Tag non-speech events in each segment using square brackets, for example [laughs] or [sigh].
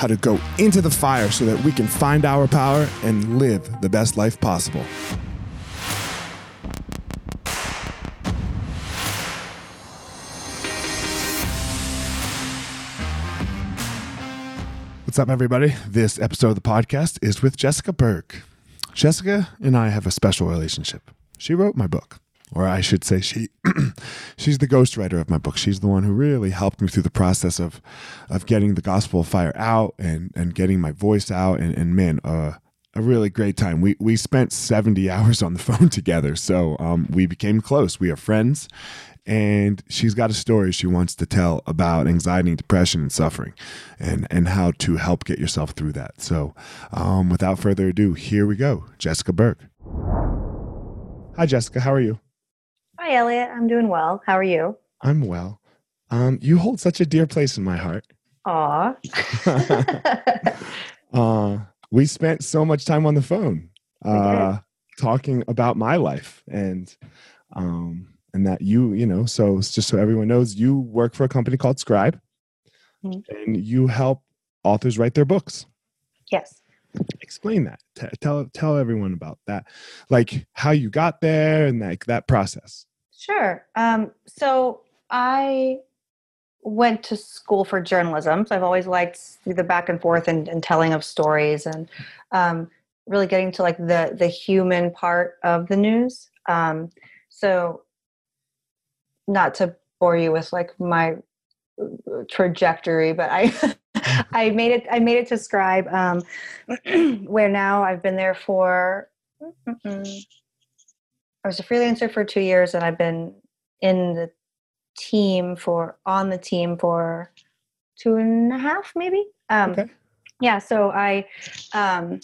how to go into the fire so that we can find our power and live the best life possible. What's up, everybody? This episode of the podcast is with Jessica Burdg. Jessica and I have a special relationship. She wrote my book or I should say she [clears throat] she's the ghostwriter of my book. She's the one who really helped me through the process of of getting the gospel of fire out and and getting my voice out and, and man, uh, a really great time. We we spent 70 hours on the [laughs] phone together. So um, we became close. We are friends and she's got a story she wants to tell about anxiety depression and suffering and and how to help get yourself through that. So um, without further ado, here we go. Jessica Burdg. Hi Jessica, how are you? Hi, Elliot. I'm doing well. How are you? I'm well. Um, you hold such a dear place in my heart. Aw. [laughs] [laughs] uh, we spent so much time on the phone uh, talking about my life and um, and that you, you know, so just so everyone knows, you work for a company called Scribe mm-hmm. and you help authors write their books. Yes. Explain that. T- tell tell everyone about that, like how you got there and like that process. Sure. Um, so I went to school for journalism. So I've always liked the back and forth and, and telling of stories and um, really getting to like the the human part of the news. Um, so not to bore you with like my uh, trajectory, but I [laughs] I made it I made it to Scribe, um, [clears throat] where now I've been there for I was a freelancer for two years, and I've been in the team for on the team for two and a half, maybe. Um, okay. Yeah. So I, um,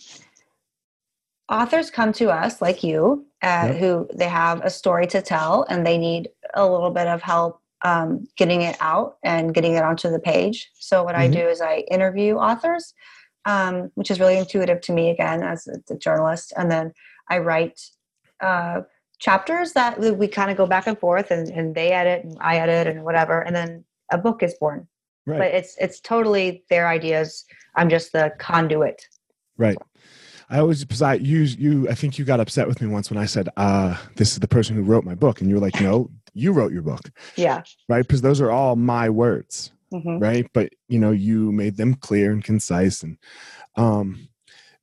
authors come to us like you, uh, yep. who they have a story to tell, and they need a little bit of help um, getting it out and getting it onto the page. So what mm-hmm. I do is I interview authors, um, which is really intuitive to me again as a, a journalist, and then I write. Uh, chapters that we kind of go back and forth and, and they edit and I edit and whatever. And then a book is born. Right. But it's it's totally their ideas. I'm just the conduit. Right. I always because I use you I think you got upset with me once when I said, uh, this is the person who wrote my book. And you were like, no, you wrote your book. Yeah. Right. Because those are all my words. Mm-hmm. Right. But you know, you made them clear and concise and Um,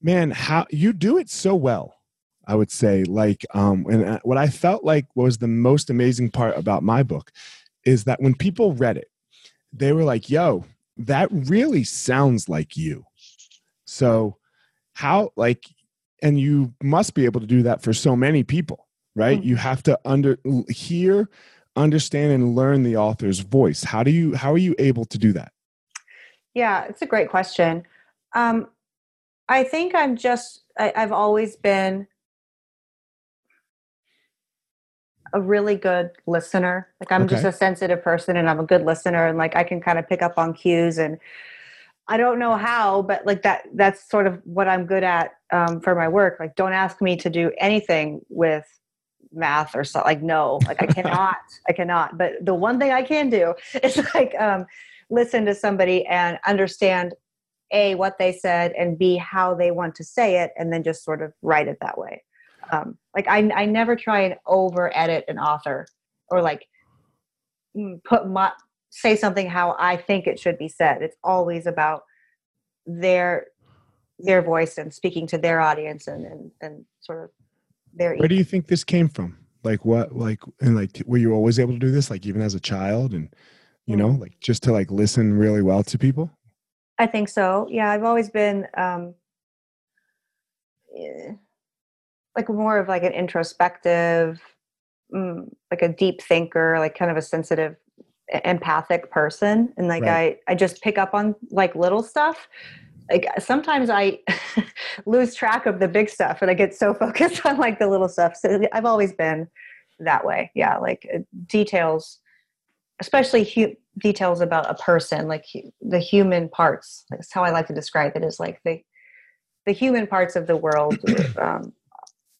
man, how you do it so well. I would say, like, um, and uh, what I felt like was the most amazing part about my book is that when people read it, they were like, "Yo, that really sounds like you." So, how like, and you must be able to do that for so many people, right? Mm-hmm. You have to under hear, understand, and learn the author's voice. How do you? How are you able to do that? Yeah, it's a great question. Um, I think I'm just, I, I've always been a really good listener. Like I'm okay. just a sensitive person and I'm a good listener and like I can kind of pick up on cues and I don't know how, but like that that's sort of what I'm good at um, for my work. Like don't ask me to do anything with math or so like no, like I [laughs] cannot. I cannot. But the one thing I can do [laughs] is like um, listen to somebody and understand a what they said and b how they want to say it and then just sort of write it that way um, like I, I never try and over edit an author or like mm, put my say something how i think it should be said. It's always about their their voice and speaking to their audience and and, and sort of their where do you think this came from? Like what like and like were you always able to do this like even as a child and you know like just to like listen really well to people? I think so. Yeah i've always been um eh, like more of like an introspective mm, like a deep thinker like kind of a sensitive empathic person. And like right. i i just pick up on like little stuff. Like sometimes i [laughs] lose track of the big stuff and i get so [laughs] focused on like the little stuff. So i've always been that way. Yeah like uh, details especially hu- details about a person like hu- the human parts that's how i like to describe it is like the the human parts of the world [clears throat] um,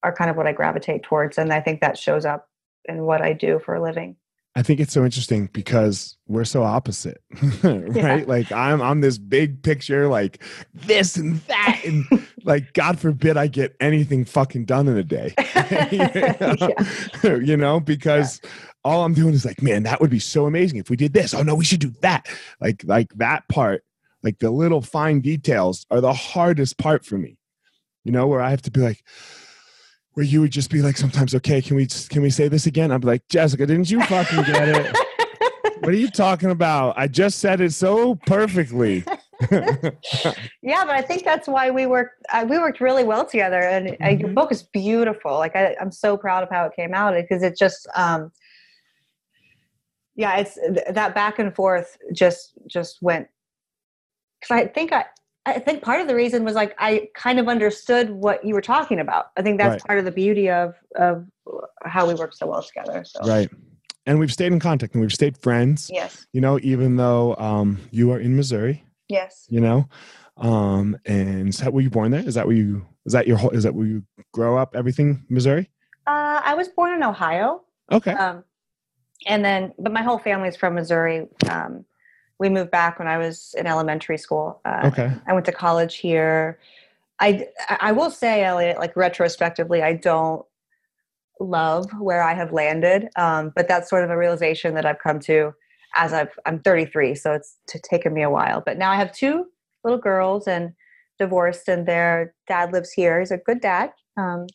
are kind of what i gravitate towards and i think that shows up in what i do for a living I think it's so interesting because we're so opposite, [laughs] right? Yeah. Like I'm I'm this big picture, like this and that, and [laughs] like God forbid I get anything fucking done in a day. [laughs] you know, because yeah all I'm doing is like, man, that would be so amazing if we did this. Oh no, we should do that. Like like that part, like the little fine details are the hardest part for me. You know, where I have to be like, where you would just be like, sometimes, okay, can we can we say this again? I'm like, Jessica, didn't you fucking get it? [laughs] what are you talking about? I just said it so perfectly. [laughs] yeah, but I think that's why we worked. Uh, we worked really well together, and uh, mm-hmm. your book is beautiful. Like I, am so proud of how it came out because it just um, yeah it's that back and forth just just went because i think i i think part of the reason was like i kind of understood what you were talking about. I think that's right. part of the beauty of of how we work so well together so. right. And we've stayed in contact and we've stayed friends. Yes. You know even though um you are in missouri. Yes. You know um and were you born there is that where you is that your whole is that where you grow up everything missouri? Uh i was born in ohio. Okay. Um and then but my whole family is from missouri um, we moved back when i was in elementary school. Uh, okay. I went to college here. I i will say elliot like retrospectively i don't love where i have landed um, but that's sort of a realization that i've come to as i've i'm 33 so it's to taken me a while. But now i have two little girls and divorced and their dad lives here. He's a good dad um,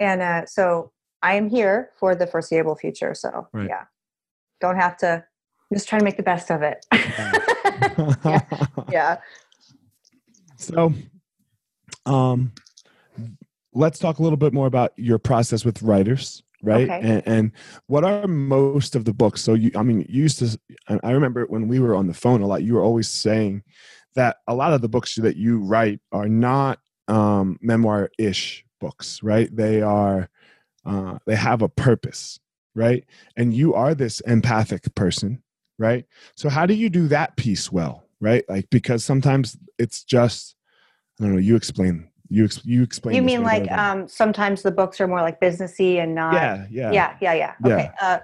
and uh, so i am here for the foreseeable future so right. yeah. Don't have to just trying to make the best of it [laughs] yeah. yeah so um let's talk a little bit more about your process with writers right okay. and, and, what are most of the books so you i mean you used to i remember when we were on the phone a lot you were always saying that a lot of the books that you write are not um memoir-ish books right they are uh, they have a purpose right? And you are this empathic person, right? So how do you do that piece well, right? Like because sometimes it's just I don't know, you explain you ex- you explain You mean like um sometimes the books are more like businessy and not Yeah, yeah. Yeah, yeah, yeah. yeah. Okay. Uh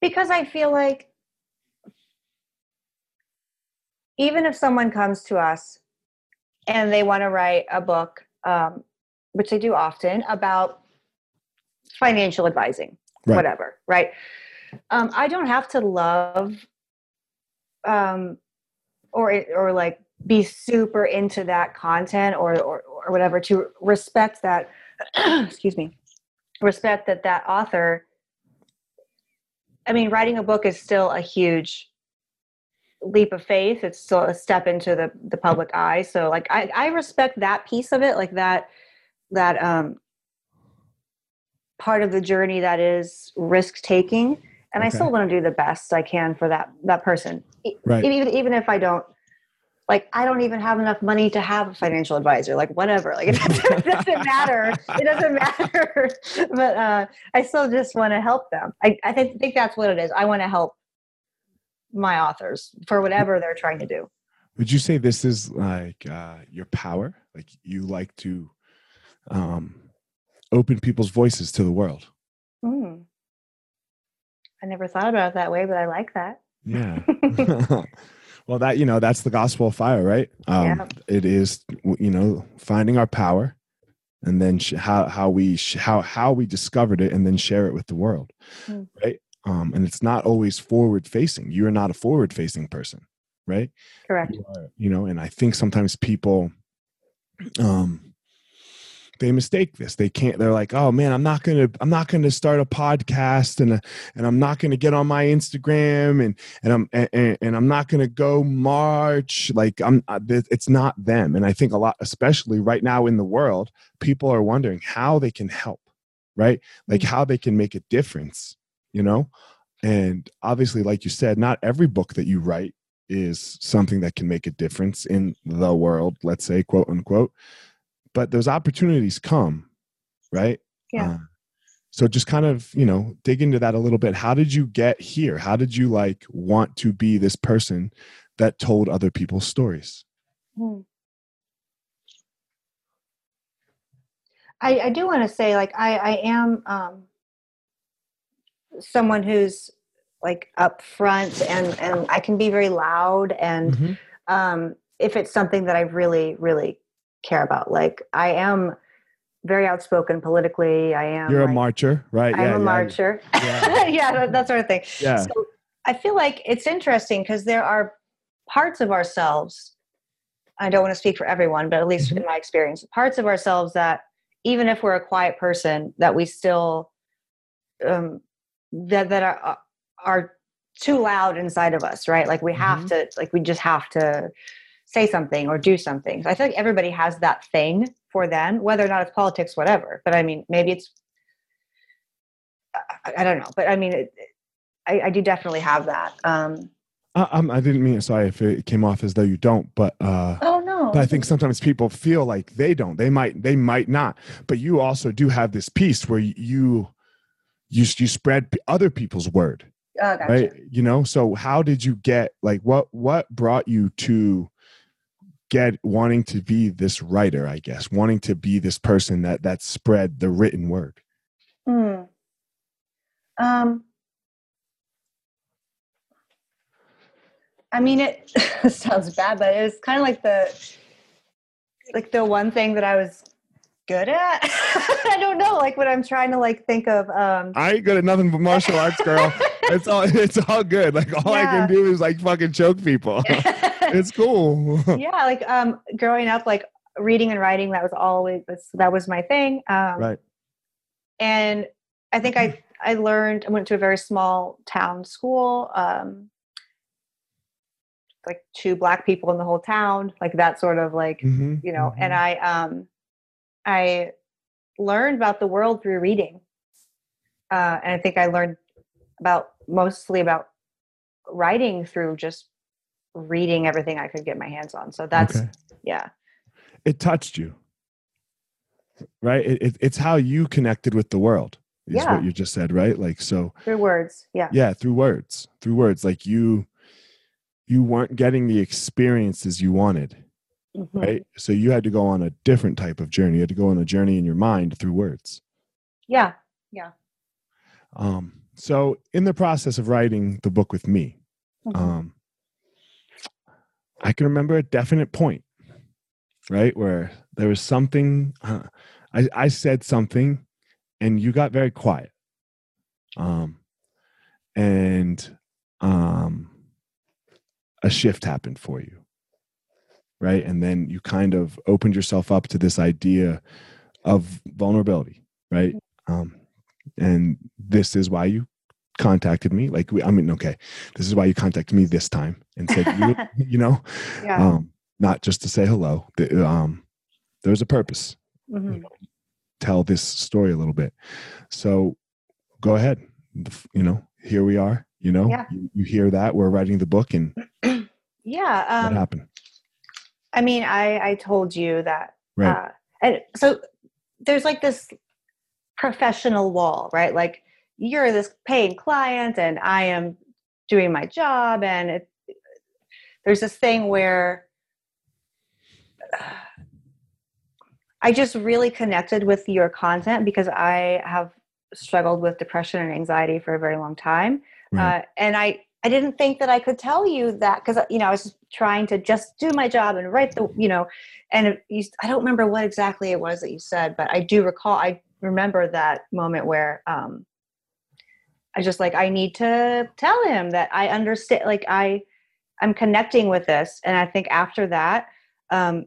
because I feel like even if someone comes to us and they want to write a book um, which they do often about financial advising, right. whatever, right? Um, I don't have to love um, or or like be super into that content or, or, or whatever to respect that [clears throat] excuse me respect that that author i mean writing a book is still a huge leap of faith. It's still a step into the the public eye. So like i i respect that piece of it like that that um part of the journey that is risk taking and okay. i still want to do the best i can for that that person right. even even if i don't like I don't even have enough money to have a financial advisor. Like whatever, like it [laughs] doesn't, it doesn't matter. It doesn't matter. [laughs] but uh, I still just want to help them. I, I think, think that's what it is. I want to help my authors for whatever they're trying to do. Would you say this is like uh, your power? Like you like to um, open people's voices to the world? Mm. I never thought about it that way, but I like that. Yeah. [laughs] [laughs] Well, that you know, that's the gospel of fire, right? Um, yeah. It is, you know, finding our power, and then sh- how how we sh- how how we discovered it, and then share it with the world, mm. right? Um, and it's not always forward facing. You're not a forward facing person, right? Correct. You, are, you know, and I think sometimes people, um, they mistake this. They can't they're like oh man i'm not gonna i'm not gonna start a podcast and and i'm not gonna get on my instagram and and i'm and, and i'm not gonna go march. Like i'm uh, it's not them. And i think a lot especially right now in the world people are wondering how they can help right? Like mm-hmm. how they can make a difference you know? And obviously like you said not every book that you write is something that can make a difference in the world let's say quote unquote but those opportunities come right? Yeah. Uh, so just kind of you know dig into that a little bit. How did you get here? How did you like want to be this person that told other people's stories? Hmm. I, I do want to say like i i am um someone who's like upfront and and i can be very loud and mm-hmm. um if it's something that i really really care about. Like I am very outspoken politically. I am. You're like, a marcher, right? I'm yeah, a yeah. marcher. Yeah, [laughs] yeah that, that, sort of thing. Yeah. So I feel like it's interesting because there are parts of ourselves. I don't want to speak for everyone, but at least mm-hmm. in my experience, parts of ourselves that even if we're a quiet person, that we still um, that that are are too loud inside of us, right? Like we have mm-hmm. to, like we just have to say something or do something. So I feel like everybody has that thing for them, whether or not it's politics, whatever. But I mean, maybe it's, I, I don't know. But I mean, it, I, I, do definitely have that. Um, I, I didn't mean sorry if it came off as though you don't, but uh, oh no. But I think sometimes people feel like they don't. They might. They might not. But you also do have this piece where you you you spread other people's word. Oh, gotcha. Right. You know. So how did you get like what what brought you to get wanting to be this writer i guess wanting to be this person that that spread the written word. Hmm. um i mean it [laughs] sounds bad but it was kind of like the like the one thing that i was good at? [laughs] I don't know like what i'm trying to like think of um i ain't good at nothing but martial arts girl. [laughs] It's all it's all good. Like all yeah. i can do is like fucking choke people it's cool. [laughs] yeah, like um, growing up, like reading and writing, that was always that was my thing. Um, right. And I think I [laughs] I learned. I went to a very small town school. Um, like two black people in the whole town, like that sort of like mm-hmm, you know. Mm-hmm. And I um, I learned about the world through reading, uh, and I think I learned about mostly about writing through just reading everything I could get my hands on. So that's okay. yeah. It touched you, right? It, it, it's how you connected with the world. Is yeah. what you just said, right? Like so through words. Yeah. Yeah, through words. Through words. Like you you weren't getting the experiences you wanted. Mm-hmm. Right. So you had to go on a different type of journey. You had to go on a journey in your mind through words. Yeah. Yeah. Um, so in the process of writing the book with me, mm-hmm. um, I can remember a definite point, right, where there was something. Uh, I I said something, and you got very quiet. Um, and um, a shift happened for you. right? And then you kind of opened yourself up to this idea of vulnerability, right? Um, and this is why you contacted me. Like, I mean, okay, this is why you contacted me this time and said, you, [laughs] you know, [laughs] yeah. um, not just to say hello. The, um, there's a purpose. Mm-hmm. You know, tell this story a little bit. So go ahead. You know, here we are. You know, yeah. you, you, hear that we're writing the book, and [clears throat] yeah, um, what happened? I mean, I I told you that, right? Uh, and so there's like this professional wall, right? Like you're this paying client, and I am doing my job, and it, there's this thing where. Uh, [sighs] I just really connected with your content because I have struggled with depression and anxiety for a very long time. Right. Uh, and I, I didn't think that I could tell you that because, you know, I was trying to just do my job and write the, you know, and you, I don't remember what exactly it was that you said, but I do recall, I remember that moment where um, I just like, I need to tell him that I understand, like I, I'm connecting with this. And I think after that, um,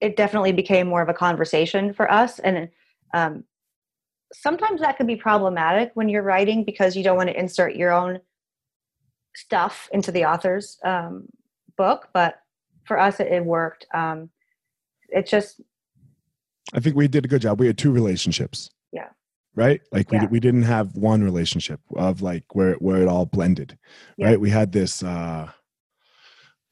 it definitely became more of a conversation for us. And um, sometimes that can be problematic when you're writing because you don't want to insert your own stuff into the author's um, book. But for us it, it worked. Um, it just i think we did a good job. We had two relationships right like we, we didn't have one relationship of like where where it all blended yeah. right we had this uh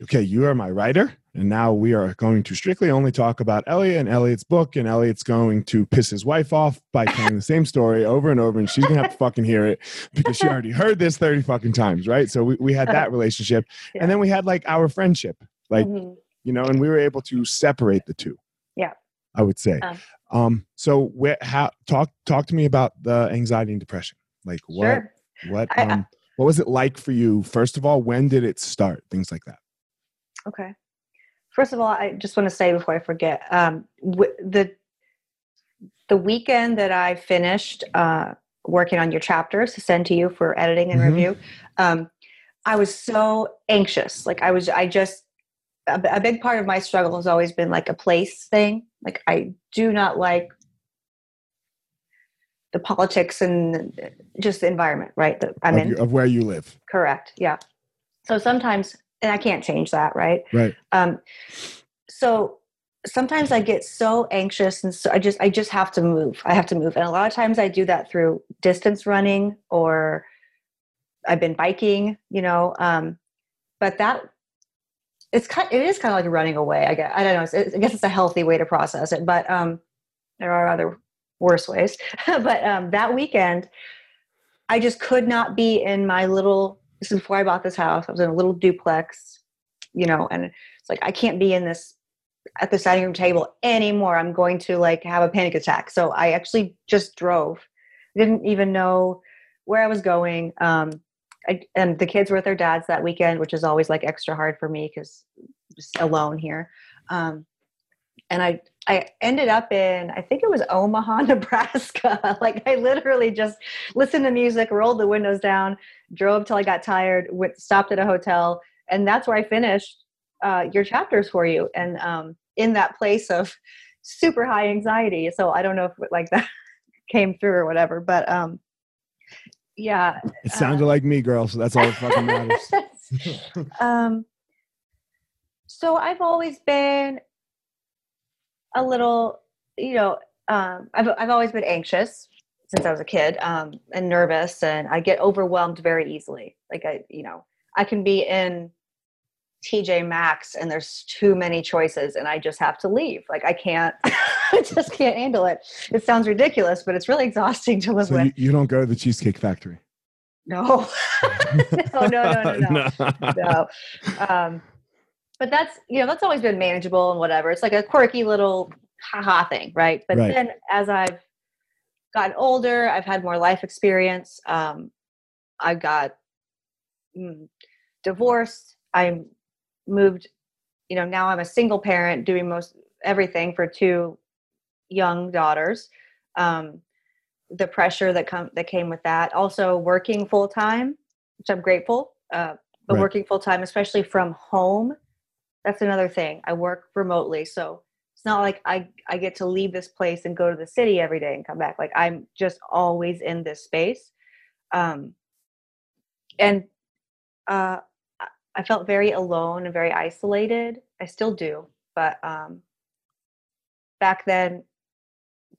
okay you are my writer and now we are going to strictly only talk about Elliot and Elliot's book. And Elliot's going to piss his wife off by telling the same story over and over. And she's going to have to fucking hear it because she already heard this 30 fucking times. Right. So we, we had [laughs] that relationship. Yeah. And then we had like our friendship, like, mm-hmm. you know, and we were able to separate the two. Yeah. I would say. Um, um so where, how, talk, talk to me about the anxiety and depression. Like what, sure. what, um, I, what was it like for you? First of all, when did it start? Things like that. Okay. First of all, I just want to say before I forget, um, the the weekend that I finished uh, working on your chapters to send to you for editing and mm-hmm. review, um, I was so anxious. Like I was, I just a, a big part of my struggle has always been like a place thing. Like I do not like the politics and just the environment, right? That I'm of in of where you live. Correct. Yeah. So sometimes and I can't change that, right? Right. Um, so sometimes I get so anxious, and so I just I just have to move. I have to move, and a lot of times I do that through distance running or I've been biking, you know. Um, but that it's kind it is kind of like running away. I guess I don't know. I guess it's a healthy way to process it, but um, there are other worse ways. [laughs] but um, that weekend, I just could not be in my little this is before I bought this house. I was in a little duplex, you know, and it's like I can't be in this at the dining room table anymore. I'm going to like have a panic attack. So I actually just drove. Didn't even know where I was going. Um, I, and the kids were with their dads that weekend, which is always like extra hard for me because just alone here. Um, and I I ended up in I think it was Omaha, [laughs] Nebraska. [laughs] like I literally just listened to music, rolled the windows down, drove till I got tired, went stopped at a hotel, and that's where I finished uh, your chapters for you. And um, in that place of [laughs] super high anxiety. So I don't know if like that came through or whatever, but um, yeah. It sounded uh, like me, girl. So that's all that fucking [laughs] matters. [laughs] um, so I've always been a little, you know, um, I've I've always been anxious since I was a kid um, and nervous, and I get overwhelmed very easily. Like I, you know, I can be in TJ Maxx and there's too many choices, and I just have to leave. Like I can't, [laughs] I just can't handle it. It sounds ridiculous, but it's really exhausting to live so with. You, you don't go to the Cheesecake Factory. No, [laughs] no, no, no, no, no. [laughs] no. Um, but that's you know that's always been manageable and whatever. It's like a quirky little haha thing, right? But right. then as I've gotten older, I've had more life experience. Um, I got mm, divorced. I moved. You know, now I'm a single parent doing most everything for two young daughters. Um, the pressure that come that came with that. Also working full time, which I'm grateful. Uh, but right. working full time, especially from home, that's another thing. I work remotely, so it's not like I I get to leave this place and go to the city every day and come back. Like I'm just always in this space, um, and uh, I felt very alone and very isolated. I still do, but um, back then,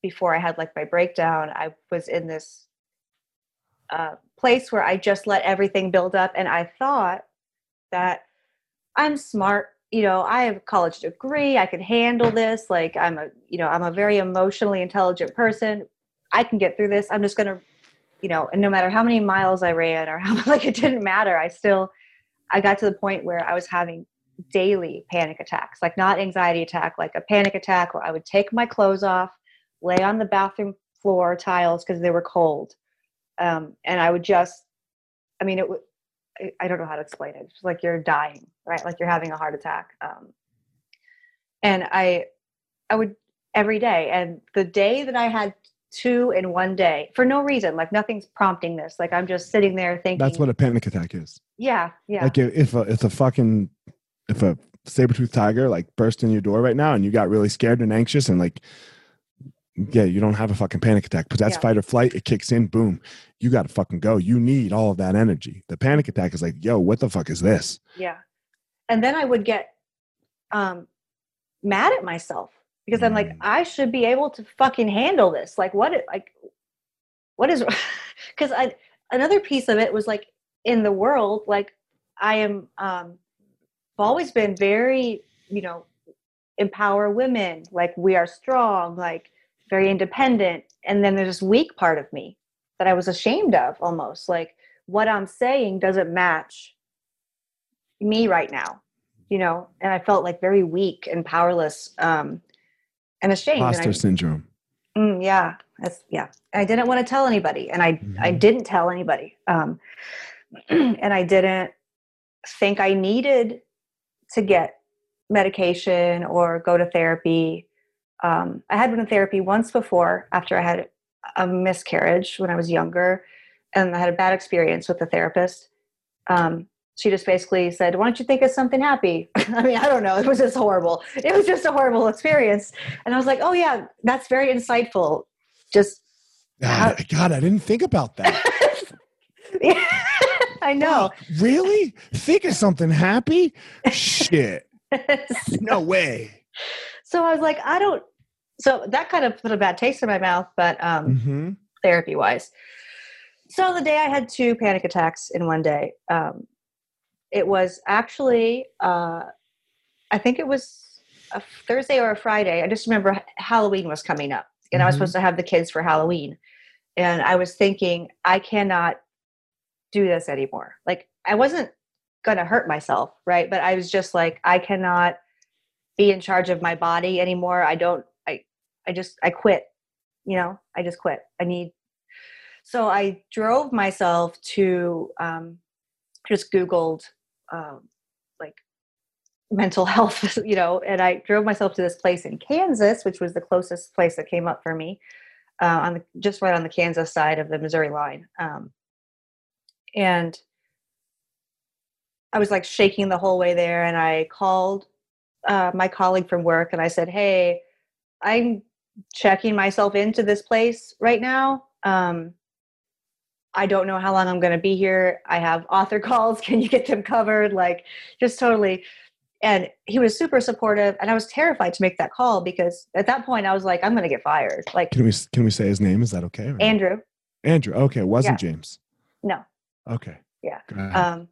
before I had like my breakdown, I was in this uh, place where I just let everything build up, and I thought that I'm smart. You know, I have a college degree. I can handle this. Like I'm a, you know, I'm a very emotionally intelligent person. I can get through this. I'm just gonna, you know, and no matter how many miles I ran or [laughs] how like it didn't matter. I still, I got to the point where I was having daily panic attacks, like not anxiety attack, like a panic attack where I would take my clothes off, lay on the bathroom floor tiles because they were cold, um, and I would just, I mean, it. I don't know how to explain it. It's like you're dying, right? Like you're having a heart attack. Um, and I, I would every day. And the day that I had two in one day for no reason, like nothing's prompting this. Like I'm just sitting there thinking. That's what a panic attack is. Yeah, yeah. Like if a, if a fucking if a saber tooth tiger like burst in your door right now and you got really scared and anxious and like yeah, you don't have a fucking panic attack, but that's yeah. fight or flight. It kicks in, boom, you got to fucking go. You need all of that energy. The panic attack is like, yo, what the fuck is this? Yeah, and then I would get um, mad at myself because. I'm like. I should be able to fucking handle this. Like, what? Like, what is? [laughs] Because I another piece of it was like in the world, like I am. um I've always been very, you know, empower women. Like we are strong. Like very independent and then there's this weak part of me that i was ashamed of almost like what i'm saying doesn't match me right now you know and i felt like very weak and powerless um and ashamed imposter syndrome. Mm, yeah. That's yeah. I didn't want to tell anybody and i mm-hmm. i didn't tell anybody. Um [clears throat] and i didn't think i needed to get medication or go to therapy. Um, I had been in therapy once before after I had a miscarriage when I was younger, and I had a bad experience with the therapist. Um, she just basically said, "Why don't you think of something happy?" [laughs] I mean, I don't know. It was just horrible. It was just a horrible experience, and I was like, "Oh yeah, that's very insightful." Just God, God I didn't think about that. [laughs] yeah, I know. really? Think of something happy? Shit. [laughs] no way. So I was like, I don't. So that kind of put a bad taste in my mouth, but um, mm-hmm. therapy wise. So the day I had two panic attacks in one day, um, it was actually, uh, I think it was a Thursday or a Friday. I just remember Halloween was coming up, and mm-hmm. I was mm-hmm. supposed to have the kids for Halloween. And I was thinking, I cannot do this anymore. Like, I wasn't going to hurt myself, right? But I was just like, I cannot be in charge of my body anymore. I don't, I, I just, I quit, you know, I just quit. I need, so I drove myself to, um, just Googled, um, like mental [laughs] health, you know, and I drove myself to this place in Kansas, which was the closest place that came up for me, uh, on the, just right on the Kansas side of the Missouri line. Um, and I was like shaking the whole way there, and I called uh, my colleague from work and I said, "Hey, I'm checking myself into this place right now. Um, I don't know how long I'm going to be here. I have author [laughs] calls. Can you get them covered? Like, just totally." And he was super supportive, and I was terrified to make that call because at that point I was like, "I'm going to get fired." Like, can we can we say his name? Is that okay? Andrew. Andrew. Okay, it wasn't yeah. James. No. Okay. Yeah. Um,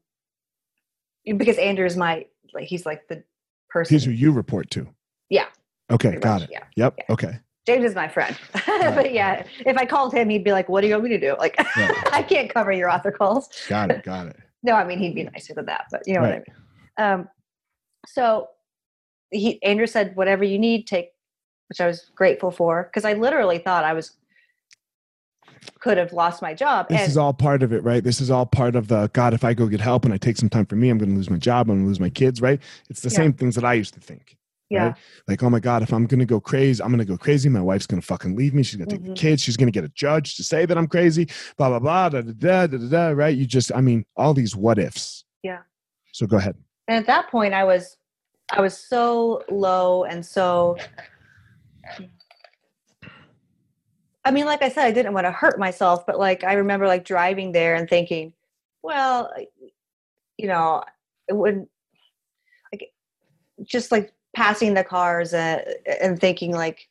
because Andrew is my like he's like the person. He's who you report to. Yeah. Okay, got it. Yeah. Yep. Yeah. Okay. James is my friend. [laughs] Right. but yeah, if I called him, he'd be like, What do you want me to do? Like, [laughs] I can't cover your author calls. Got it. [laughs] Got it. no, I mean, he'd be nicer than that, but you know right. what I mean. Um, so he, Andrew said, Whatever you need, take, which I was grateful for because I literally thought I was could have lost my job. This and, is all part of it, right? This is all part of the God, if I go get help and I take some time for me, I'm going to lose my job, I'm going to lose my kids, right? It's the yeah. same things that I used to think. Yeah. Right? Like, oh my God, if I'm going to go crazy, I'm going to go crazy. My wife's going to fucking leave me. She's going to take mm-hmm. the kids. She's going to get a judge to say that I'm crazy, blah, blah, blah, da, da, da, da, da, da, right? You just, I mean, all these what ifs. Yeah. So go ahead. And at that point, I was I was so low and so I mean, like I said, I didn't want to hurt myself, but like I remember like driving there and thinking, well, you know, it wouldn't like just like passing the cars and, and thinking like,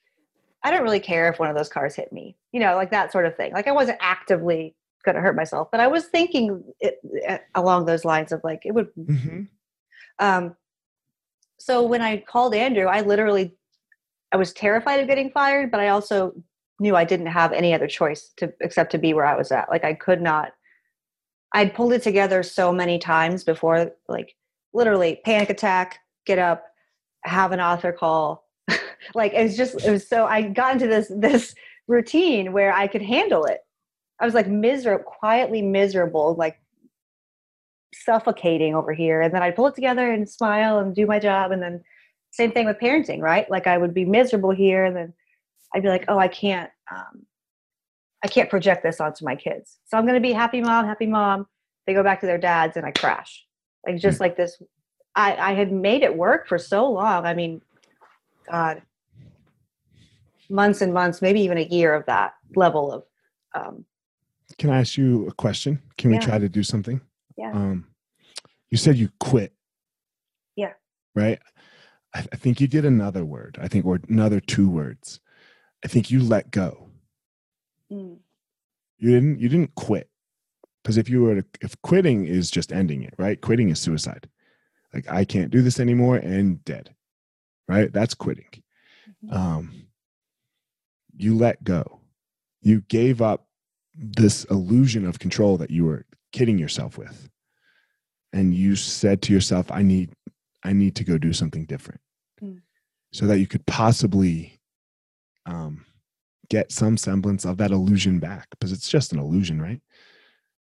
I don't really care if one of those cars hit me, you know, like that sort of thing. Like I wasn't actively going to hurt myself, but I was thinking it, it, along those lines of like it would. Mm-hmm. Um, so when I called Andrew, I literally, I was terrified of getting fired, but I also knew I didn't have any other choice to except to be where I was at. Like I could not. I'd pulled it together so many times before, like literally panic attack, get up, have an author call. [laughs] like it was just it was so I got into this this routine where I could handle it. I was like miserable, quietly miserable, like suffocating over here. And then I'd pull it together and smile and do my job. And then same thing with parenting, right? Like I would be miserable here and then I'd be like, oh, I can't, um, I can't project this onto my kids. So I'm going to be happy mom, happy mom. They go back to their dads and I crash. Like just mm. like this. I, I had made it work for so long. I mean, God, months and months, maybe even a year of that level of. Um, Can I ask you a question? Can we try to do something? Yeah. Um, you said you quit. Yeah. Right. I, I think you did another word. I think or another two words. I think you let go. Mm. You didn't. You didn't quit. Because if you were to, if quitting is just ending it, right? Quitting is suicide. Like I can't do this anymore and dead, right? That's quitting. Mm-hmm. Um, you let go. You gave up this illusion of control that you were kidding yourself with and you said to yourself i need i need to go do something different mm. so that you could possibly um, get some semblance of that illusion back because it's just an illusion right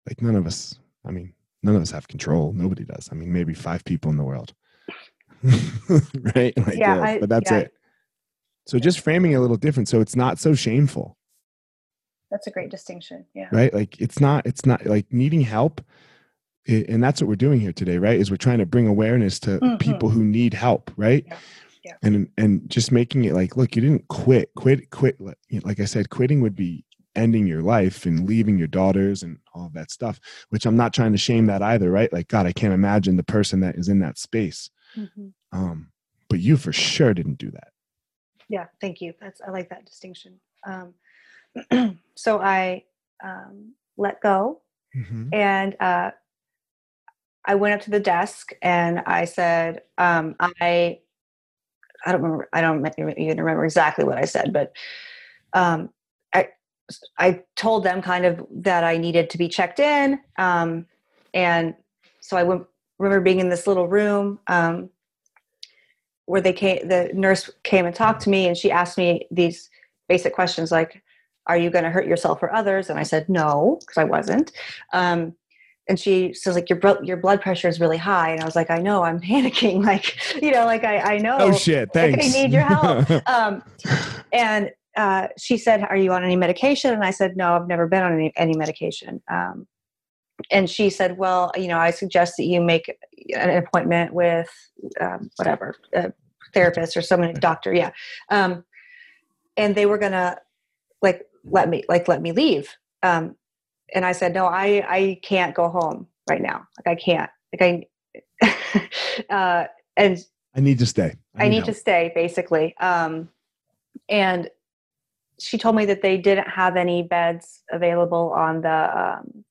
like none of us i mean none of us have control. Nobody does. I mean maybe five people in the world. [laughs] Right? Like, yeah, I, but that's yeah. it. So just framing it a little different so it's not so shameful. That's a great distinction yeah. Right? Like it's not it's not like needing help and that's what we're doing here today right is we're trying to bring awareness to mm-hmm. people who need help right? Yeah. Yeah. and and just making it like look you didn't quit. Quit quit like i said quitting would be ending your life and leaving your daughters and all of that stuff which i'm not trying to shame that either right? Like god i can't imagine the person that is in that space. Mm-hmm. um but you for sure didn't do that. Yeah thank you. That's i like that distinction. Um [clears throat] so i um let go mm-hmm. and uh I went up to the desk and I said, um, I, I don't remember, I don't even remember exactly what I said, but um, I, told them kind of that I needed to be checked in. Um, and so I went, remember being in this little room um, where they came, the nurse came and talked to me and she asked me these basic questions like, are you going to hurt yourself or others? And I said, no, because I wasn't. Um, and she says like your your blood pressure is really high and i was like i know i'm [laughs] panicking like you know like i i know oh shit thanks [laughs] i need your help [laughs] um, and uh, she said are you on any medication? And i said no i've never been on any, any medication. Um, and she said well you know i suggest that you make an appointment with um, whatever a therapist or someone doctor yeah. Um, and they were gonna like let me like let me leave. Um, and I said, no, I, I can't go home right now. Like I can't, like I, [laughs] uh, and I need to stay. I, I need, to stay basically. Um, and she told me that they didn't have any beds available on the, um,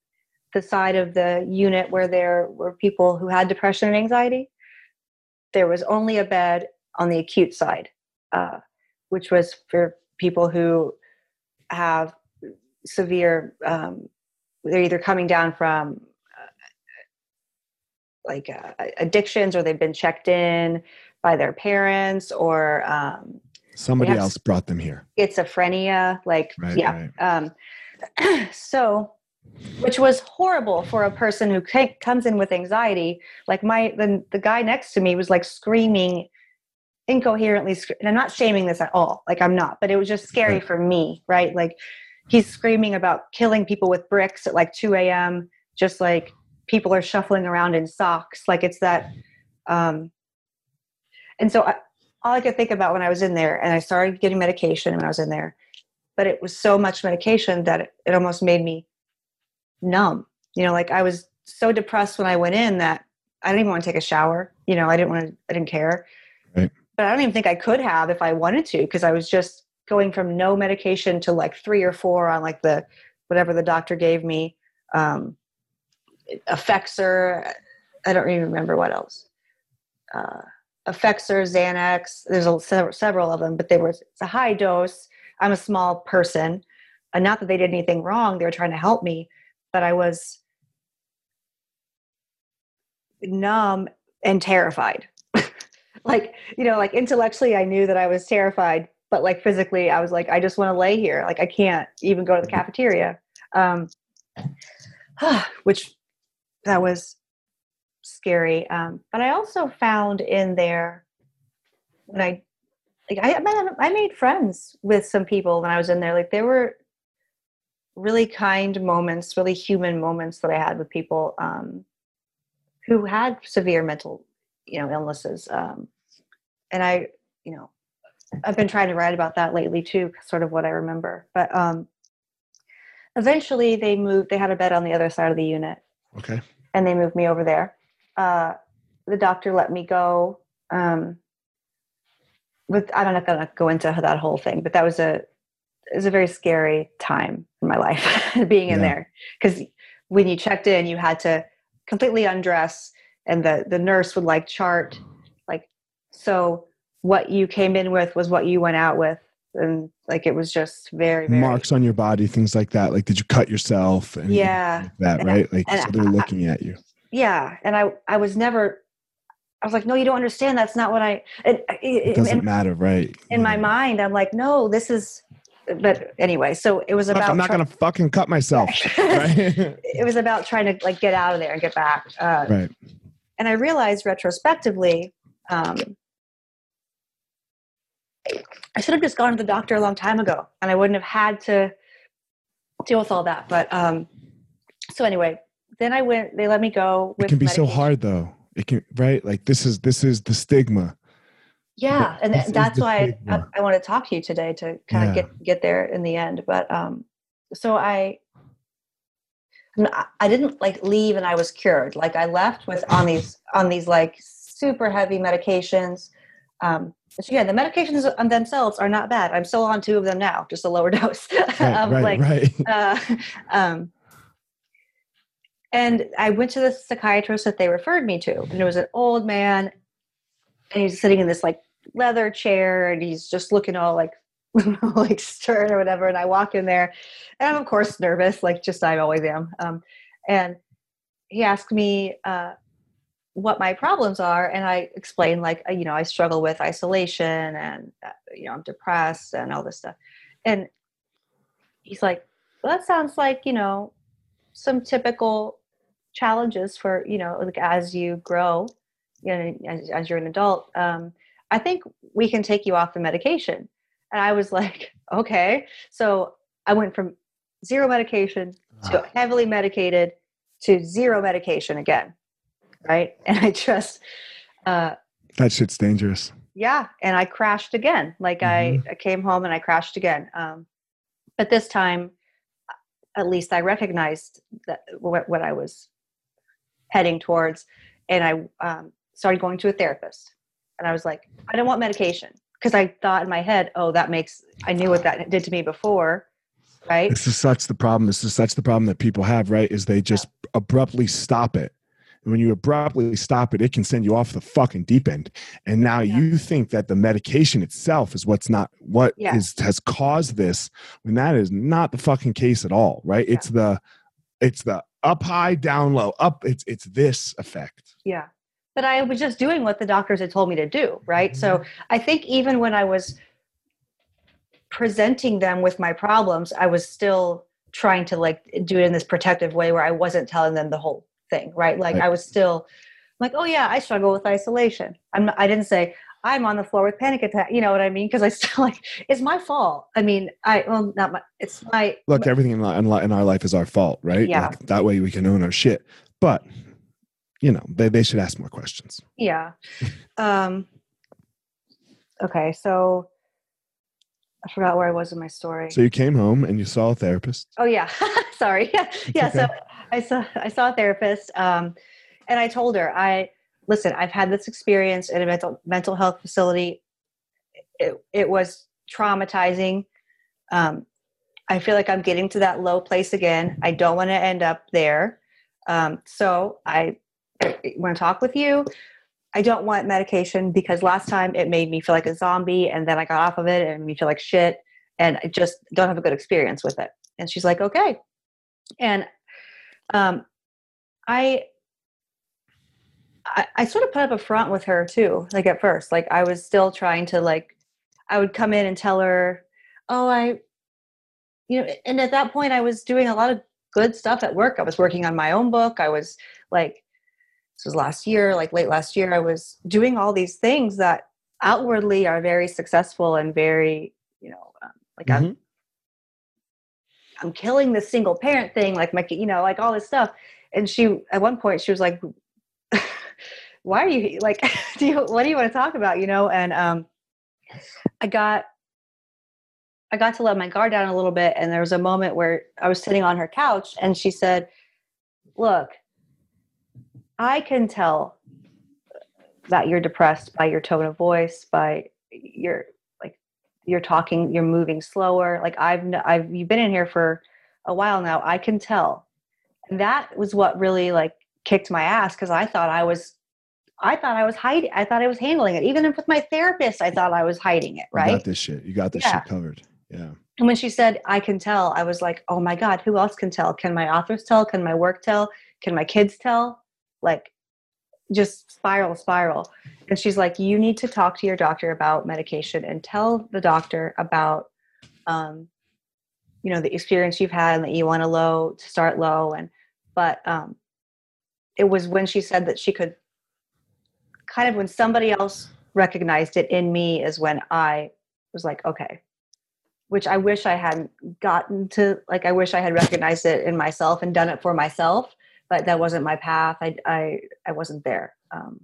the side of the unit where there were people who had depression and anxiety. There was only a bed on the acute side, uh, which was for people who have severe um, they're either coming down from uh, like uh, addictions or they've been checked in by their parents or um, somebody else brought them here schizophrenia like right, yeah right. Um, [clears throat] so which was horrible for a person who comes in with anxiety like my the, the guy next to me was like screaming incoherently and i'm not shaming this at all like i'm not but it was just scary right. for me right like he's screaming about killing people with bricks at like 2 a.m. Just like people are shuffling around in socks. Like it's that. Um, And so I, all I could think about when I was in there, and I started getting medication when I was in there, but it was so much medication that it, it almost made me numb. You know, like I was so depressed when I went in that I didn't even want to take a shower. You know, I didn't want to, I didn't care. Right. But I don't even think I could have if I wanted to because I was just going from no medication to like three or four on like the whatever the doctor gave me. Um, Effexor. I don't even remember what else. Uh, Effexor, Xanax. There's a, several of them, but they were it's a high dose. I'm a small person, and not that they did anything wrong. They were trying to help me, but I was numb and terrified. [laughs] like, you know, like intellectually I knew that I was terrified, but like physically I was like, I just want to lay here. Like I can't even go to the cafeteria. Um, [sighs] which that was scary. Um, but I also found in there when I like I, I made friends with some people when I was in there. Like there were really kind moments, really human moments that I had with people. Um, who had severe mental, you know, illnesses. Um, and I, you know, I've been trying to write about that lately too, sort of what I remember. But um, eventually, they moved. They had a bed on the other side of the unit. Okay. And they moved me over there. Uh, the doctor let me go. Um, with I don't know if I'm to go into that whole thing, but that was a it was a very scary time in my life [laughs] being in yeah. there because when you checked in, you had to completely undress and the the nurse would like chart like so what you came in with was what you went out with and like it was just very, very marks on your body things like that like did you cut yourself and yeah like that right like so they're looking at you yeah and i i was never i was like no you don't understand that's not what i it, it, it doesn't matter right in yeah. my mind i'm like no this is but anyway, so it was about. I'm not try- gonna fucking cut myself. [laughs] right? it was about trying to like get out of there and get back. Uh, right. And I realized retrospectively, um, I should have just gone to the doctor a long time ago, and I wouldn't have had to deal with all that. But um, so anyway, then I went. They let me go. it can be medication. so hard, though. It can right. Like this is this is the stigma yeah and that's why I, I, want to talk to you today to kind yeah. of get get there in the end but um so i i didn't like leave and i was cured like i left with on [laughs] these on these like super heavy medications um so yeah the medications on themselves are not bad i'm still on two of them now just a lower [laughs] dose right, um, right, like right. Uh, [laughs] um and i went to the psychiatrist that they referred me to and it was an old man and he's sitting in this like leather chair and he's just looking all like [laughs] like stern or whatever and i walk in there and i'm of course nervous like just i always am. Um, and he asked me uh, what my problems are and i explained like uh, you know i struggle with isolation and uh, you know i'm depressed and all this stuff. And he's like well that sounds like you know some typical challenges for you know like as you grow you know as, as you're an adult um, I think we can take you off the medication. And I was [laughs] like, okay. So I went from zero medication to ah. heavily medicated to zero medication again. Right. [laughs] And I just, uh, that shit's dangerous. Yeah. And I crashed again. Like mm-hmm. I, I, came home and I crashed again. Um, but this time, at least I recognized that what, what I was heading towards. And I um, started going to a therapist and I was like, I don't want medication because I thought in my head, oh, that makes I knew what that did to me before, right? This is such the problem. This is such the problem that people have, right? Is they just yeah. abruptly stop it. And when you abruptly stop it, it can send you off the fucking deep end. And now yeah. you think that the medication itself is what's not what yeah. is has caused this, when that is not the fucking case at all, right? It's the it's the up high, down low, up. It's it's this effect. Yeah but I was just doing what the doctors had told me to do, right? Mm-hmm. So I think even when I was presenting them with my problems, I was still trying to like do it in this protective way where I wasn't telling them the whole thing, right? Like right. I was still like, oh yeah, I struggle with isolation. I'm not, I didn't say I'm on the floor with panic attack. You know what I mean? Because I still [laughs] like it's my fault. I mean, I well not my it's my look. Everything in, in our life is our fault, right? Yeah. Like, that way we can own our shit. But you know, they, they should ask more questions. Yeah. [laughs] Um, okay, so I forgot where I was in my story. So you came home and you saw a therapist. Oh yeah, [laughs] sorry. Yeah, yeah. Okay. So I saw I saw a therapist, um, and I told her, I listen. I've had this experience in a mental mental health facility. It, it was traumatizing. Um, I feel like I'm getting to that low place again. I don't want to end up there. Um, so I, want to talk with you. I don't want medication because last time it made me feel like a zombie and then I got off of it and me feel like shit and I just don't have a good experience with it. And she's like, okay. And um, I, I, I sort of put up a front with her too, like at first. Like I was still trying to like I would come in and tell her, "Oh, I you know, and at that point I was doing a lot of good stuff at work. I was working on my own book. I was like this was last year, like late last year, I was doing all these things that outwardly are very successful and very, you know, um, like mm-hmm. I'm I'm killing the single parent thing, like my, you know, like all this stuff. And she, at one point, she was like, "Why are you like? [laughs] Do you? What do you want to talk about? You know?" And um, I got I got to let my guard down a little bit and there was a moment where I was sitting on her couch and she said, "Look, I can tell that you're depressed by your tone of voice, by your like you're talking, you're moving slower. Like I've I've you've been in here for a while now. I can tell." And that was what really like kicked my ass because I thought I was I thought I was hiding. I thought I was handling it. Even with my therapist, I thought I was hiding it. Right? You got this shit. You got this yeah. shit covered. Yeah. And when she said, "I can tell," I was like, "Oh my god, who else can tell? Can my authors tell? Can my work tell? Can my kids tell?" Like, just spiral, spiral. And she's like, "You need to talk to your doctor about medication and tell the doctor about, um, you know, the experience you've had and that you want to low to start low." And but um, it was when she said that she could kind of when somebody else recognized it in me is when I was like, okay, which I wish I hadn't gotten to. Like, I wish I had recognized it in myself and done it for myself, but that wasn't my path. I, I, I wasn't there. Um,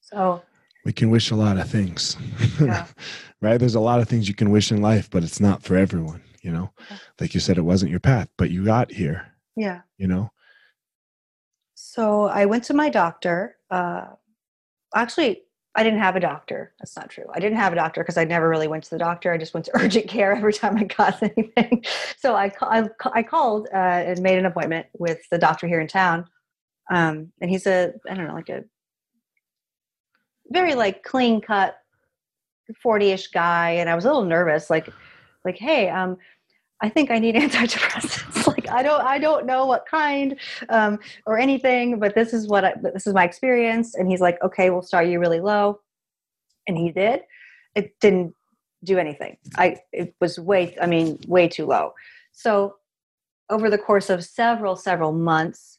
so we can wish a lot of things, yeah. [laughs] right? There's a lot of things you can wish in life, but it's not for everyone, you know? Yeah. Like you said, it wasn't your path, but you got here. Yeah. You know? So I went to my doctor. Uh, actually I didn't have a doctor. That's not true. I didn't have a doctor because I never really went to the doctor. I just went to [laughs] urgent care every time I got [laughs] anything. So I, I, I called uh, and made an appointment with the doctor here in town. Um, and he's a, I don't know, like a very like clean cut 40 ish guy. And I was a little nervous, like, like, Hey, um, I think I need [laughs] antidepressants. Like I don't I don't know what kind um, or anything, but this is what I, this is my experience. And he's like, okay, we'll start you really low, and he did. It didn't do anything. I it was way I mean way too low. So over the course of several several months,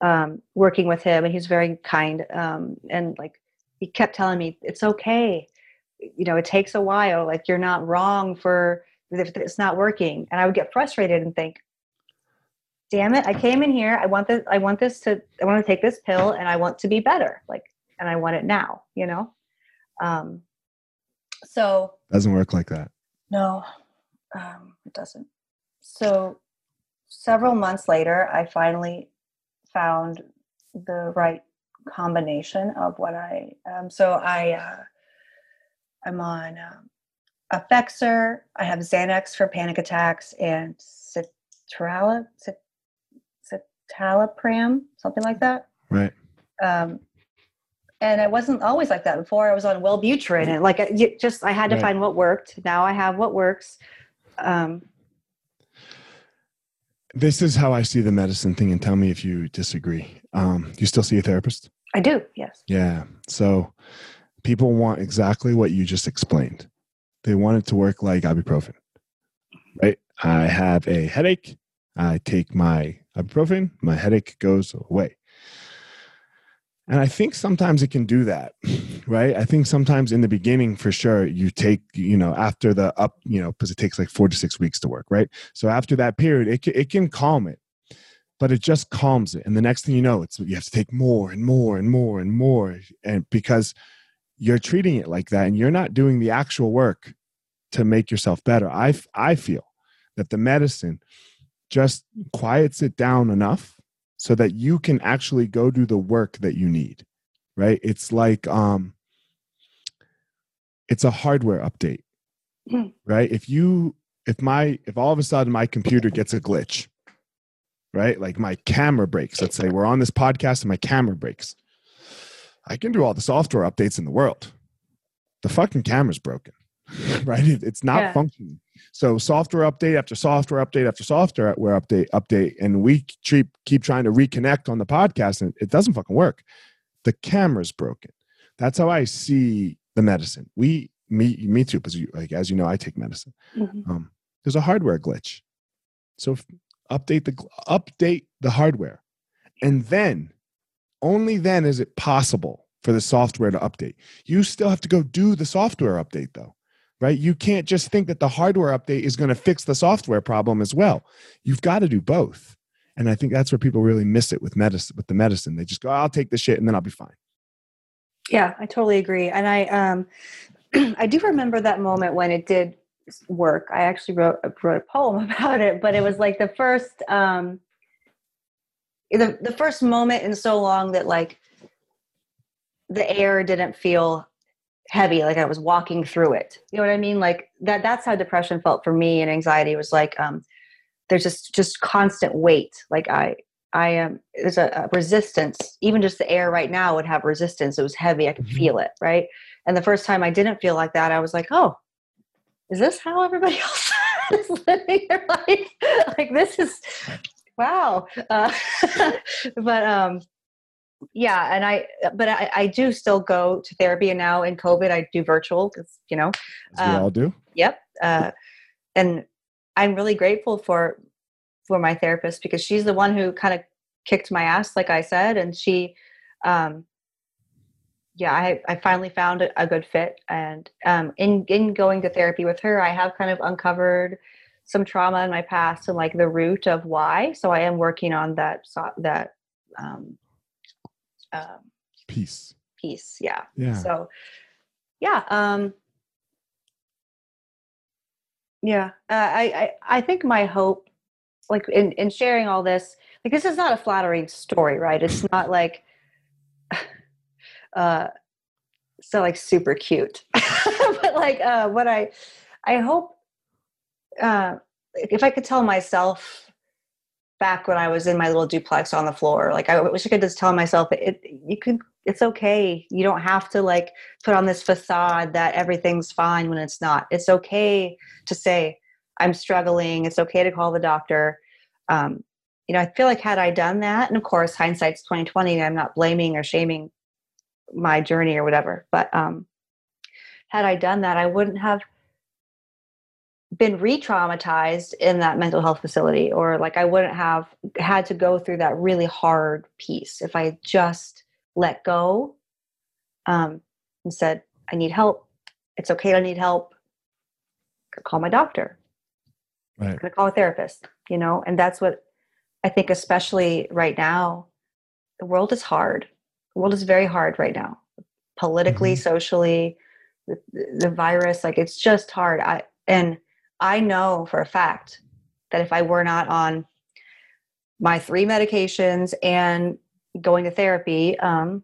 um, working with him, and he's very kind um, and like he kept telling me it's okay. You know, it takes a while. Like you're not wrong for if it's not working and i would get frustrated and think damn it i came in here i want this i want this to i want to take this pill and i want to be better like and i want it now you know? Um so. Doesn't work like that. No um it doesn't. So several months later i finally found the right combination of what i um so i uh i'm on um, Effexor. I have Xanax for panic attacks and citrala, citalopram, something like that. Right. Um, and I wasn't always like that before. I was on Wellbutrin, and like just I had to right. find what worked. Now I have what works. Um, this is how I see the medicine thing, and tell me if you disagree. Um, you still see a therapist? I do. Yes. Yeah. So people want exactly what you just explained they want it to work like ibuprofen. Right? I have a headache. I take my ibuprofen. My headache goes away. And I think sometimes it can do that, right? I think sometimes in the beginning, for sure, you take, you know, after the up, you know, because it takes like four to six weeks to work, right? So after that period, it can, it can calm it, but it just calms it. And the next thing you know, it's you have to take more and more and more and more, and because you're treating it like that and you're not doing the actual work to make yourself better. I, I feel that the medicine just quiets it down enough so that you can actually go do the work that you need, right? It's like, um, it's a hardware update, mm. right? If you, if my, if all of a sudden my computer gets a glitch, right? Like my camera breaks. Let's say we're on this podcast and my camera breaks. I can do all the software updates in the world. The fucking camera's broken, [laughs] right? It's not yeah. functioning. So software update after software update after software update update, and we keep keep trying to reconnect on the podcast, and it doesn't fucking work. The camera's broken. That's how I see the medicine. We me me too, because you like as you know, I take medicine. Mm-hmm. Um, there's a hardware glitch. So update the update the hardware, and then only then is it possible for the software to update. You still have to go do the software update though, right? You can't just think that the hardware update is going to fix the software problem as well. You've got to do both. And I think that's where people really miss it with medicine with the medicine. They just go, I'll take the shit and then I'll be fine. Yeah, I totally agree. And I um [clears throat] I do remember that moment when it did work. I actually wrote wrote a poem [laughs] about it, but it was like the first um the the first moment in so long that like the air didn't feel heavy like i was walking through it. You know what i mean? Like that that's how depression felt for me and anxiety was like um there's just just constant weight. Like i i am um, there's a, a, resistance. Even just the air right now would have resistance. It was heavy. I could mm-hmm. feel it right? And the first time i didn't feel like that i was like oh is this how everybody [laughs] else is living their life? Like this is wow. Uh, [laughs] but um yeah and i but I, I do still go to therapy and now in covid i do virtual because you know um, we all do yep uh, and i'm really grateful for for my therapist because she's the one who kind of kicked my ass like i said and she um yeah i i finally found a, a good fit and um in in going to therapy with her i have kind of uncovered some trauma in my past and like the root of why. So I am working on that that um, um, peace. Piece, yeah. Yeah. So, yeah. Um, yeah. Uh, I, I I think my hope, like in in sharing all this, like this is not a flattering story, right? It's not like. [sighs] uh so like super cute [laughs] but like uh what i i hope uh, if I could tell myself back when I was in my little duplex on the floor, like I wish I could just tell myself it, you can, it's okay. You don't have to like put on this facade that everything's fine when it's not. It's okay to say, I'm struggling. It's okay to call the doctor. Um, you know, I feel like had I done that, and of course, hindsight's 2020, I'm not blaming or shaming my journey or whatever, but um, had I done that, I wouldn't have been re-traumatized in that mental health facility or like i wouldn't have had to go through that really hard piece if i just let go um, and said i need help. It's okay to need help. Call my doctor. Right. i'm gonna call a therapist you know? And that's what i think especially right now the world is hard. The world is very hard right now politically mm-hmm. socially the, the virus. Like it's just hard. I and I know for a fact that if I were not on my three medications and going to therapy, um,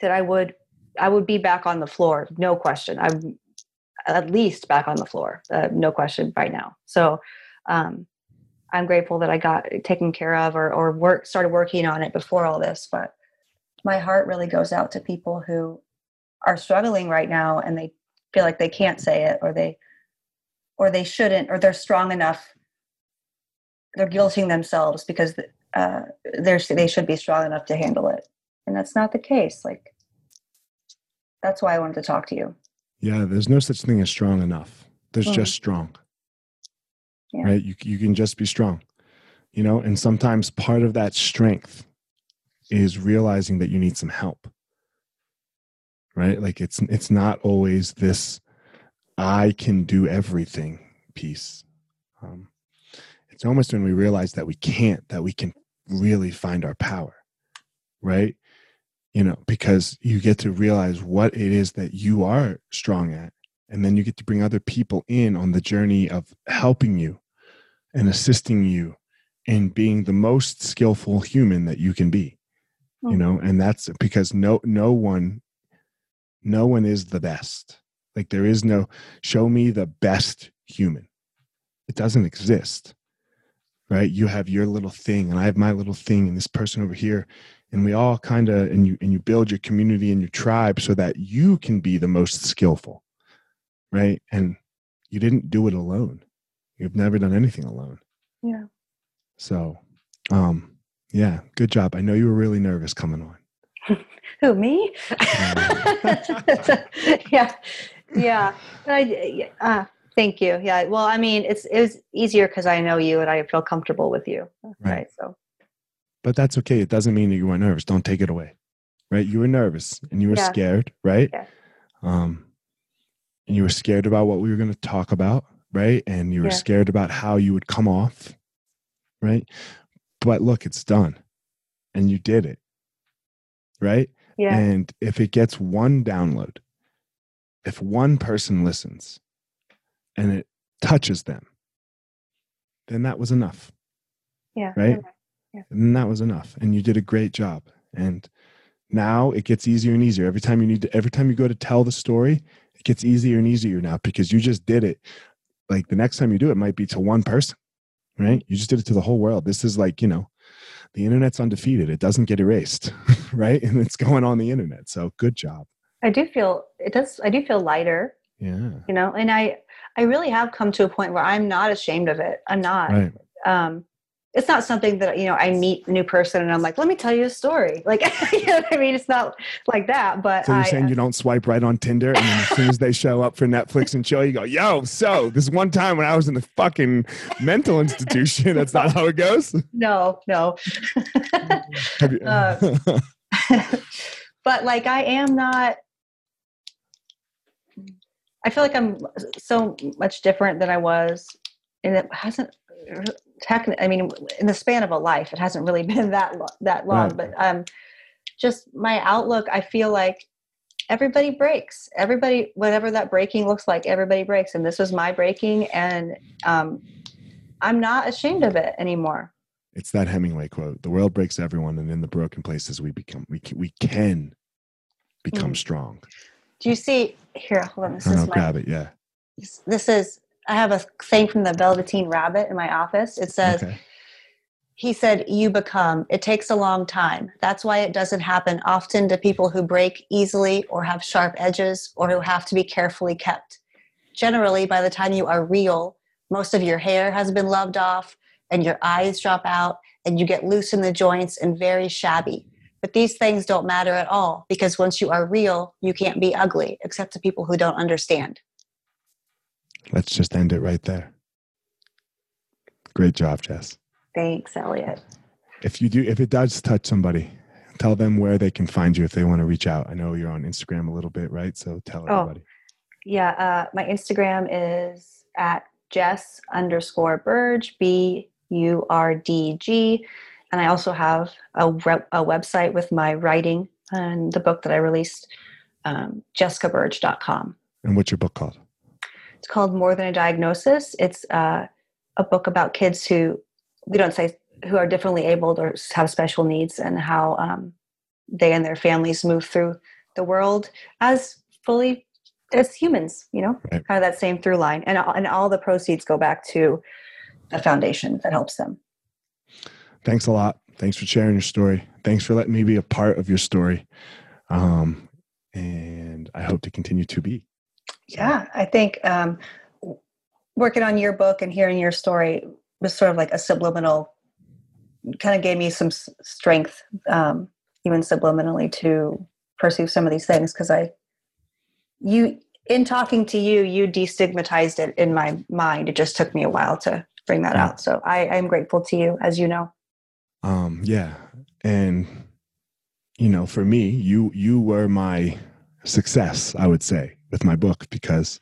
that I would I would be back on the floor, no question. I'm at least back on the floor, uh, no question, right now. So um, I'm grateful that I got taken care of or or work started working on it before all this. But my heart really goes out to people who are struggling right now and they feel like they can't say it or they or they shouldn't or they're strong enough they're guilting themselves because uh, they're they should be strong enough to handle it. And that's not the case like that's why i wanted to talk to you. Yeah there's no such thing as strong enough. There's mm. just strong. Yeah. right? You, you can just be strong you know? And sometimes part of that strength is realizing that you need some help. Right? Like it's it's not always this I can do everything piece. Um, it's almost when we realize that we can't, that we can really find our power, right? you know, because you get to realize what it is that you are strong at. And then you get to bring other people in on the journey of helping you and assisting you in being the most skillful human that you can be. You hmm. know, and that's because no no one no one is the best. Like there is no show me the best human. It doesn't exist. Right? You have your little thing and I have my little thing and this person over here and we all kind of and you and you build your community and your tribe so that you can be the most skillful. Right? And you didn't do it alone. You've never done anything alone. Yeah. So, um yeah, good job. I know you were really nervous coming on. [laughs] Who me? yeah, [laughs] yeah. I, uh, thank you. Yeah. Well, I mean, it's it was easier because I know you and I feel comfortable with you. Right. right. So. But that's okay. It doesn't mean that you weren't nervous. Don't take it away. Right. You were nervous and you were yeah. scared. Right. Yeah. Um, and you were scared about what we were going to talk about. Right. And you were yeah. scared about how you would come off. Right. But look, it's done, and you did it. Right. Yeah. And if it gets one download, if one person listens and it touches them, then that was enough. Yeah. Right? Yeah. And that was enough. And you did a great job. And now it gets easier and easier. Every time you need to, every time you go to tell the story, it gets easier and easier now because you just did it. Like the next time you do it might be to one person, right? You just did it to the whole world. This is like, you know, the internet's undefeated. It doesn't get erased, [laughs] right? And it's going on the internet. So good job. I do feel it does. I do feel lighter. Yeah. You know, and I I really have come to a point where I'm not ashamed of it. I'm not. Right. Um, it's not something that you know i meet a new person and i'm like let me tell you a story [laughs] like [laughs] you know what i mean it's not like that but so you're I, saying you don't swipe right on tinder and then as soon as they show up for netflix and chill you go yo so this one time when i was in the fucking mental institution that's not how it goes [laughs] no no uh, but like i am not i feel like i'm so much different than i was and it hasn't technically, I mean, in the span of a life, it hasn't really [laughs] been that lo- that long. Right. But um, just my outlook, I feel like everybody breaks. Everybody, whatever that breaking looks like, everybody breaks. And this was my breaking, and um, I'm not ashamed of it anymore. It's that Hemingway quote: "The world breaks everyone, and in the broken places, we become we can, we can become mm. strong." Do you see here? Hold on. This oh, is my, grab it. Yeah. This, this is I have a thing from the Velveteen Rabbit in my office. It says, okay. He said, You become. It takes a long time. That's why it doesn't happen often to people who break easily or have sharp edges or who have to be carefully kept. Generally, by the time you are real, most of your hair has been loved off and your eyes drop out and you get loose in the joints and very shabby. But these things don't matter at all because once you are real, you can't be ugly, except to people who don't understand. Let's just end it right there. Great job, Jess. Thanks, Elliot. If you do, if it does touch somebody, tell them where they can find you if they want to reach out. I know you're on Instagram a little bit, right? So tell oh, everybody. Yeah, uh, my Instagram is at Jess underscore Burdg B U R D G. And I also have a, re- a website with my writing and the book that I released, um, jessicaburdg.com. And what's your book called? It's called More Than a Diagnosis. It's uh, a book about kids who we don't say who are differently abled or have special needs and how um, they and their families move through the world as fully as humans. You know, right. kind of that same through line, and and all the proceeds go back to the foundation that helps them. Thanks a lot. Thanks for sharing your story. Thanks for letting me be a part of your story. Um, and I hope to continue to be. Yeah, I think um, working on your book and hearing your story was sort of like a subliminal, kind of gave me some strength, um, even subliminally, to pursue some of these things because I, you, in talking to you, you destigmatized it in my mind. It just took me a while to bring that yeah. out. So I, I'm grateful to you, as you know. Um, yeah, and you know, for me, you you were my success. I would say with my book because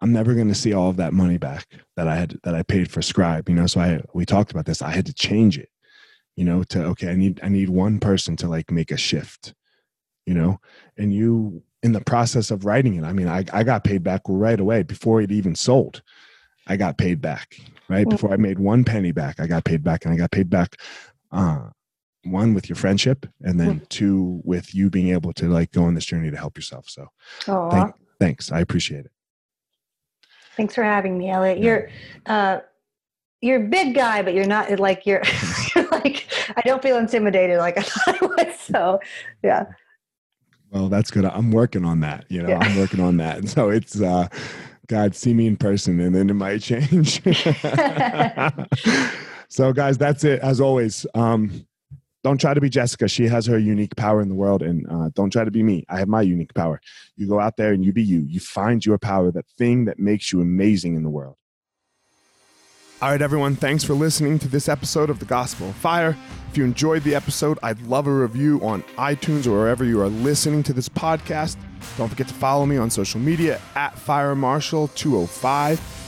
I'm never going to see all of that money back that I had that I paid for Scribe. You know, so I we talked about this. I had to change it. You know, to okay, I need I need one person to like make a shift. you know, and you in the process of writing it. I mean, I, I got paid back right away before it even sold. I got paid back, right? Before I made one penny back, I got paid back and I got paid back uh, one with your friendship and then mm-hmm. two with you being able to like go on this journey to help yourself. So thank, thanks. I appreciate it. Thanks for having me, Elliot. Yeah. You're uh, you're a big guy, but you're not like you're, [laughs] you're like I don't feel intimidated like [laughs] I thought I would. So yeah. Well, that's good. I'm working on that. You know, yeah. I'm working on that. And so it's uh God, see me in person and then it might change. [laughs] so guys, that's it as always. Um don't try to be Jessica. She has her unique power in the world, and uh, don't try to be me. I have my unique power. You go out there and you be you. You find your power, that thing that makes you amazing in the world. All right, everyone, thanks for listening to this episode of The Gospel of Fire. If you enjoyed the episode, I'd love a review on iTunes or wherever you are listening to this podcast. Don't forget to follow me on social media at Fire Marshall 205